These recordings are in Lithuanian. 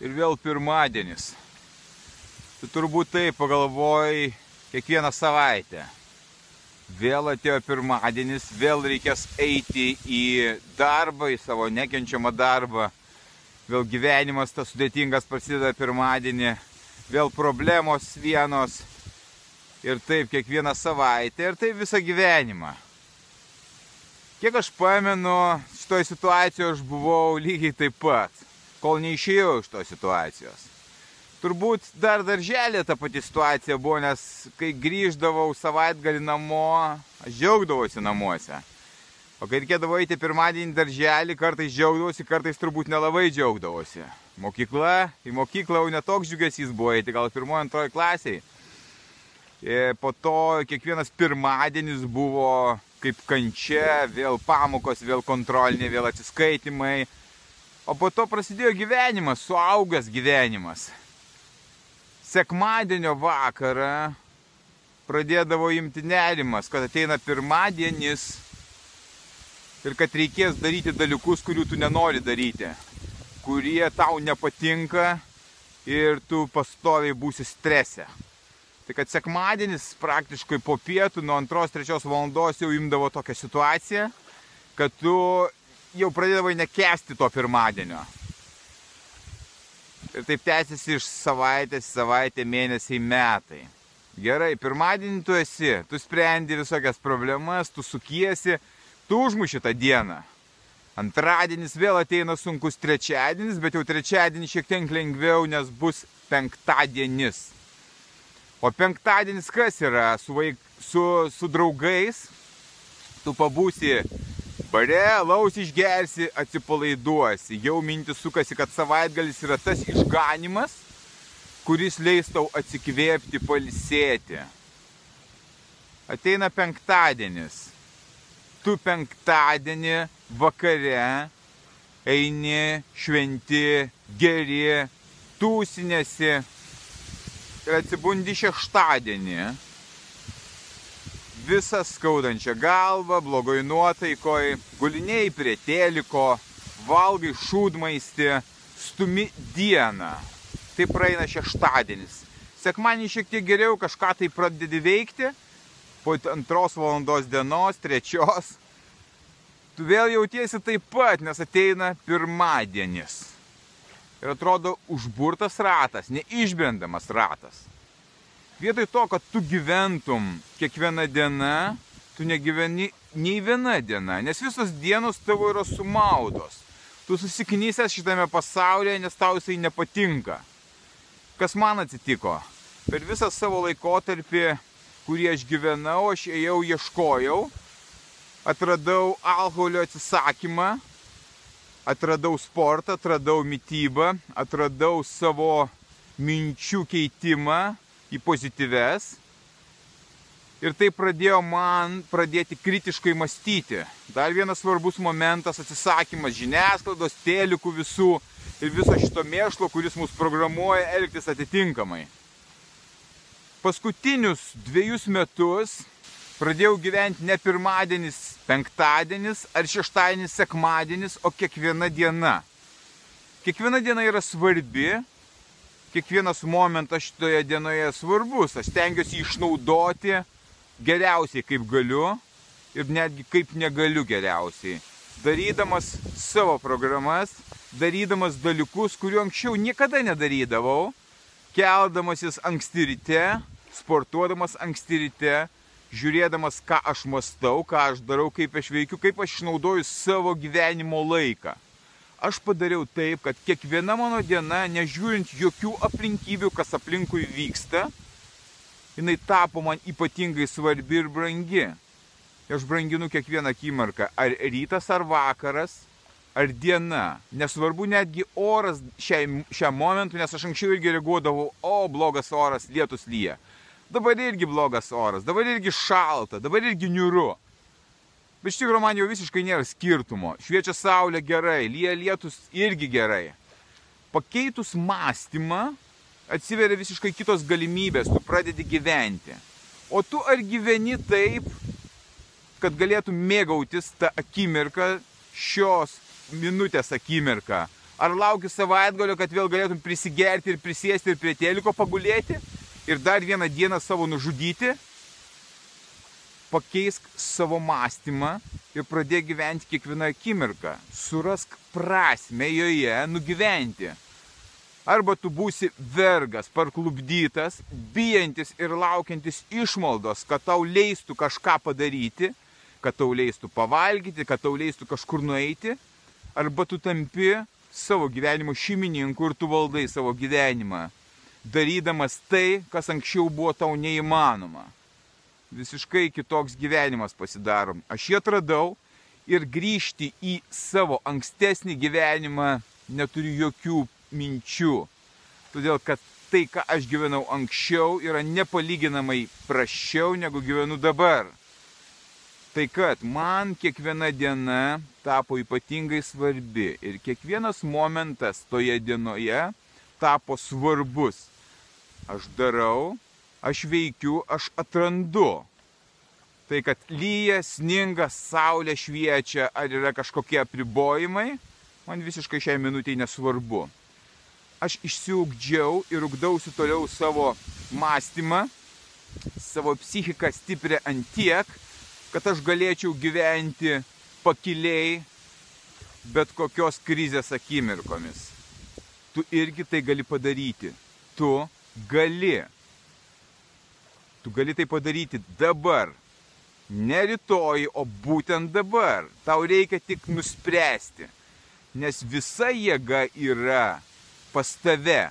Ir vėl pirmadienis. Tu turbūt taip pagalvojai kiekvieną savaitę. Vėl atėjo pirmadienis, vėl reikės eiti į darbą, į savo nekenčiamą darbą. Vėl gyvenimas tas sudėtingas prasideda pirmadienį, vėl problemos vienos. Ir taip kiekvieną savaitę, ir taip visą gyvenimą. Kiek aš pamenu, šitoje situacijoje aš buvau lygiai taip pat kol neišėjau iš tos situacijos. Turbūt dar darželė ta pati situacija buvo, nes kai grįždavau savaitgalį namo, aš džiaugdavausi namuose. O kai reikėdavo eiti pirmadienį darželį, kartais džiaugdavausi, kartais turbūt nelabai džiaugdavausi. Mokykla, į mokyklą jau netoks džiugesys buvo eiti, gal pirmoji, antroji klasiai. Ir po to kiekvienas pirmadienis buvo kaip kančia, vėl pamokos, vėl kontrolinė, vėl atsiskaitimai O po to prasidėjo gyvenimas, suaugęs gyvenimas. Sekmadienio vakarą pradėdavo imti nerimas, kad ateina pirmadienis ir kad reikės daryti dalykus, kurių tu nenori daryti, kurie tau nepatinka ir tu pastoviai būsi strese. Tai kad sekmadienis praktiškai po pietų nuo 2-3 valandos jau imdavo tokią situaciją, kad tu jau pradėdavai nekesti to pirmadienio. Ir taip tęsiasi iš savaitės, savaitė, mėnesiai, metai. Gerai, pirmadienį tu esi, tu sprendi visokias problemas, tu sukiesi, tu užmuši tą dieną. Antradienis vėl ateina sunkus trečiadienis, bet jau trečiadienis šiek tiek lengviau, nes bus penktadienis. O penktadienis kas yra? Su, vaik, su, su draugais tu pabūsi bare, laus išgersi, atsipalaiduosi. Jau mintis sukasi, kad savaitgalis yra tas išganimas, kuris leis tau atsikvėpti, palisėti. Ateina penktadienis. Tu penktadienį vakare eini, šventi, geri, tūsinėsi ir atsibundi šeštadienį visą skaudančią galvą, blogoj nuotaikoj, gulinėjai prie teliko, valgai šūdmaistį, stumi dieną. Tai praeina šeštadienis. Sekmanį šiek tiek geriau kažką tai pradedi veikti, po antros valandos dienos, trečios, tu vėl jautiesi taip pat, nes ateina pirmadienis. Ir atrodo užburtas ratas, neišbrendamas ratas vietoj to, kad tu gyventum kiekvieną dieną, tu negyveni nei viena diena, nes visos dienos tavo yra sumaudos. Tu susiknysęs šitame pasaulyje, nes tau jisai nepatinka. Kas man atsitiko? Per visą savo laikotarpį, kurį aš gyvenau, aš ėjau, ieškojau, atradau alkoholio atsisakymą, atradau sportą, atradau mytybą, atradau savo minčių keitimą, į pozityves. Ir tai pradėjo man pradėti kritiškai mąstyti. Dar vienas svarbus momentas - atsisakymas žiniasklaidos, telikų visų ir viso šito mėšlo, kuris mus programuoja elgtis atitinkamai. Paskutinius dviejus metus pradėjau gyventi ne pirmadienis, penktadienis ar šeštadienis, sekmadienis, o kiekviena diena. Kiekviena diena yra svarbi kiekvienas momentas šitoje dienoje svarbus. Aš stengiuosi išnaudoti geriausiai kaip galiu ir netgi kaip negaliu geriausiai. Darydamas savo programas, darydamas dalykus, kuriuo anksčiau niekada nedarydavau, keldamasis anksti ryte, sportuodamas anksti ryte, žiūrėdamas, ką aš mastau, ką aš darau, kaip aš veikiu, kaip aš išnaudoju savo gyvenimo laiką aš padariau taip, kad kiekviena mano diena, nežiūrint jokių aplinkybių, kas aplinkui vyksta, jinai tapo man ypatingai svarbi ir brangi. Aš branginu kiekvieną akimirką, ar rytas, ar vakaras, ar diena, nesvarbu netgi oras šiai, šiam momentui, nes aš anksčiau irgi reaguodavau, o blogas oras, lietus lyja. Dabar irgi blogas oras, dabar irgi šalta, dabar irgi niuru. Bet iš tikrųjų man jau visiškai nėra skirtumo. Šviečia saulė gerai, lyja lietus irgi gerai. Pakeitus mąstymą atsiveria visiškai kitos galimybės, tu pradedi gyventi. O tu ar gyveni taip, kad galėtum mėgautis tą akimirką, šios minutės akimirką? Ar lauki savaitgalio, kad vėl galėtum prisigerti ir prisėsti ir prie teliko pagulėti ir dar vieną dieną savo nužudyti? Pakeisk savo mąstymą ir pradėk gyventi kiekvieną akimirką. Surask prasme joje nugyventi. Arba tu būsi vergas, parklubdytas, bijantis ir laukiantis išmaldos, kad tau leistų kažką padaryti, kad tau leistų pavalgyti, kad tau leistų kažkur nueiti, arba tu tampi savo gyvenimo šeimininku ir tu valdai savo gyvenimą, darydamas tai, kas anksčiau buvo tau neįmanoma. Visiškai kitoks gyvenimas pasidarom. Aš jį atradau ir grįžti į savo ankstesnį gyvenimą neturiu jokių minčių. Todėl, kad tai, ką aš gyvenau anksčiau, yra nepalyginamai prašiau, negu gyvenu dabar. Tai kad man kiekviena diena tapo ypatingai svarbi ir kiekvienas momentas toje dienoje tapo svarbus. Aš darau, aš veikiu, aš atrandu. Tai kad lyja, sninga, saulė šviečia, ar yra kažkokie apribojimai, man visiškai šiai minutiai nesvarbu. Aš išsiugdžiau ir ugdausi toliau savo mąstymą, savo psichiką stiprią ant tiek, kad aš galėčiau gyventi pakiliai bet kokios krizės akimirkomis. Tu irgi tai gali padaryti. Tu gali. Tu gali tai padaryti dabar. Ne rytoj, o būtent dabar. Tau reikia tik nuspręsti. Nes visa jėga yra pas tave.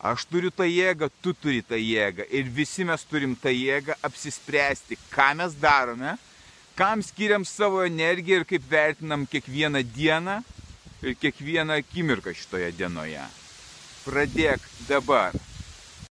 Aš turiu tą jėgą, tu turi tą jėgą. Ir visi mes turim tą jėgą apsispręsti, ką mes darome, kam skiriam savo energiją ir kaip vertinam kiekvieną dieną ir kiekvieną akimirką šitoje dienoje. Pradėk dabar.